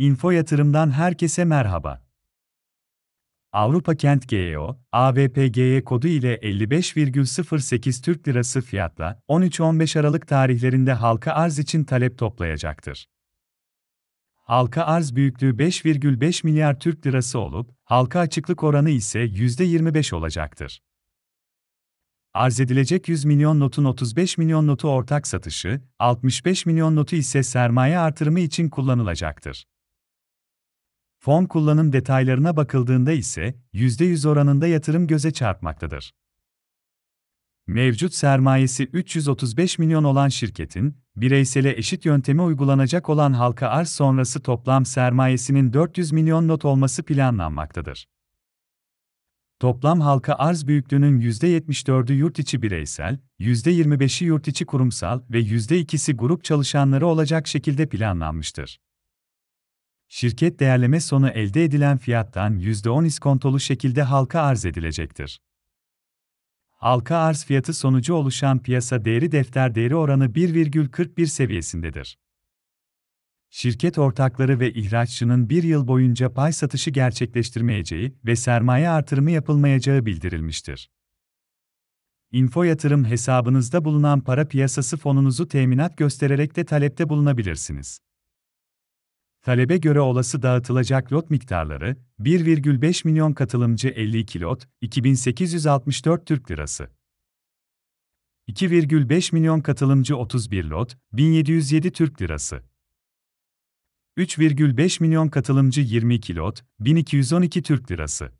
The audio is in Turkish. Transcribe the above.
Info Yatırım'dan herkese merhaba. Avrupa Kent GEO, AVPGY kodu ile 55,08 Türk Lirası fiyatla 13-15 Aralık tarihlerinde halka arz için talep toplayacaktır. Halka arz büyüklüğü 5,5 milyar Türk Lirası olup, halka açıklık oranı ise %25 olacaktır. Arz edilecek 100 milyon notun 35 milyon notu ortak satışı, 65 milyon notu ise sermaye artırımı için kullanılacaktır. Fon kullanım detaylarına bakıldığında ise %100 oranında yatırım göze çarpmaktadır. Mevcut sermayesi 335 milyon olan şirketin, bireysele eşit yöntemi uygulanacak olan halka arz sonrası toplam sermayesinin 400 milyon not olması planlanmaktadır. Toplam halka arz büyüklüğünün %74'ü yurt içi bireysel, %25'i yurt içi kurumsal ve %2'si grup çalışanları olacak şekilde planlanmıştır. Şirket değerleme sonu elde edilen fiyattan %10 iskontolu şekilde halka arz edilecektir. Halka arz fiyatı sonucu oluşan piyasa değeri defter değeri oranı 1,41 seviyesindedir. Şirket ortakları ve ihraççının bir yıl boyunca pay satışı gerçekleştirmeyeceği ve sermaye artırımı yapılmayacağı bildirilmiştir. Info yatırım hesabınızda bulunan para piyasası fonunuzu teminat göstererek de talepte bulunabilirsiniz. Talebe göre olası dağıtılacak lot miktarları 1,5 milyon katılımcı 52 lot, 2864 Türk Lirası. 2,5 milyon katılımcı 31 lot, 1707 Türk Lirası. 3,5 milyon katılımcı 22 lot, 1212 Türk Lirası.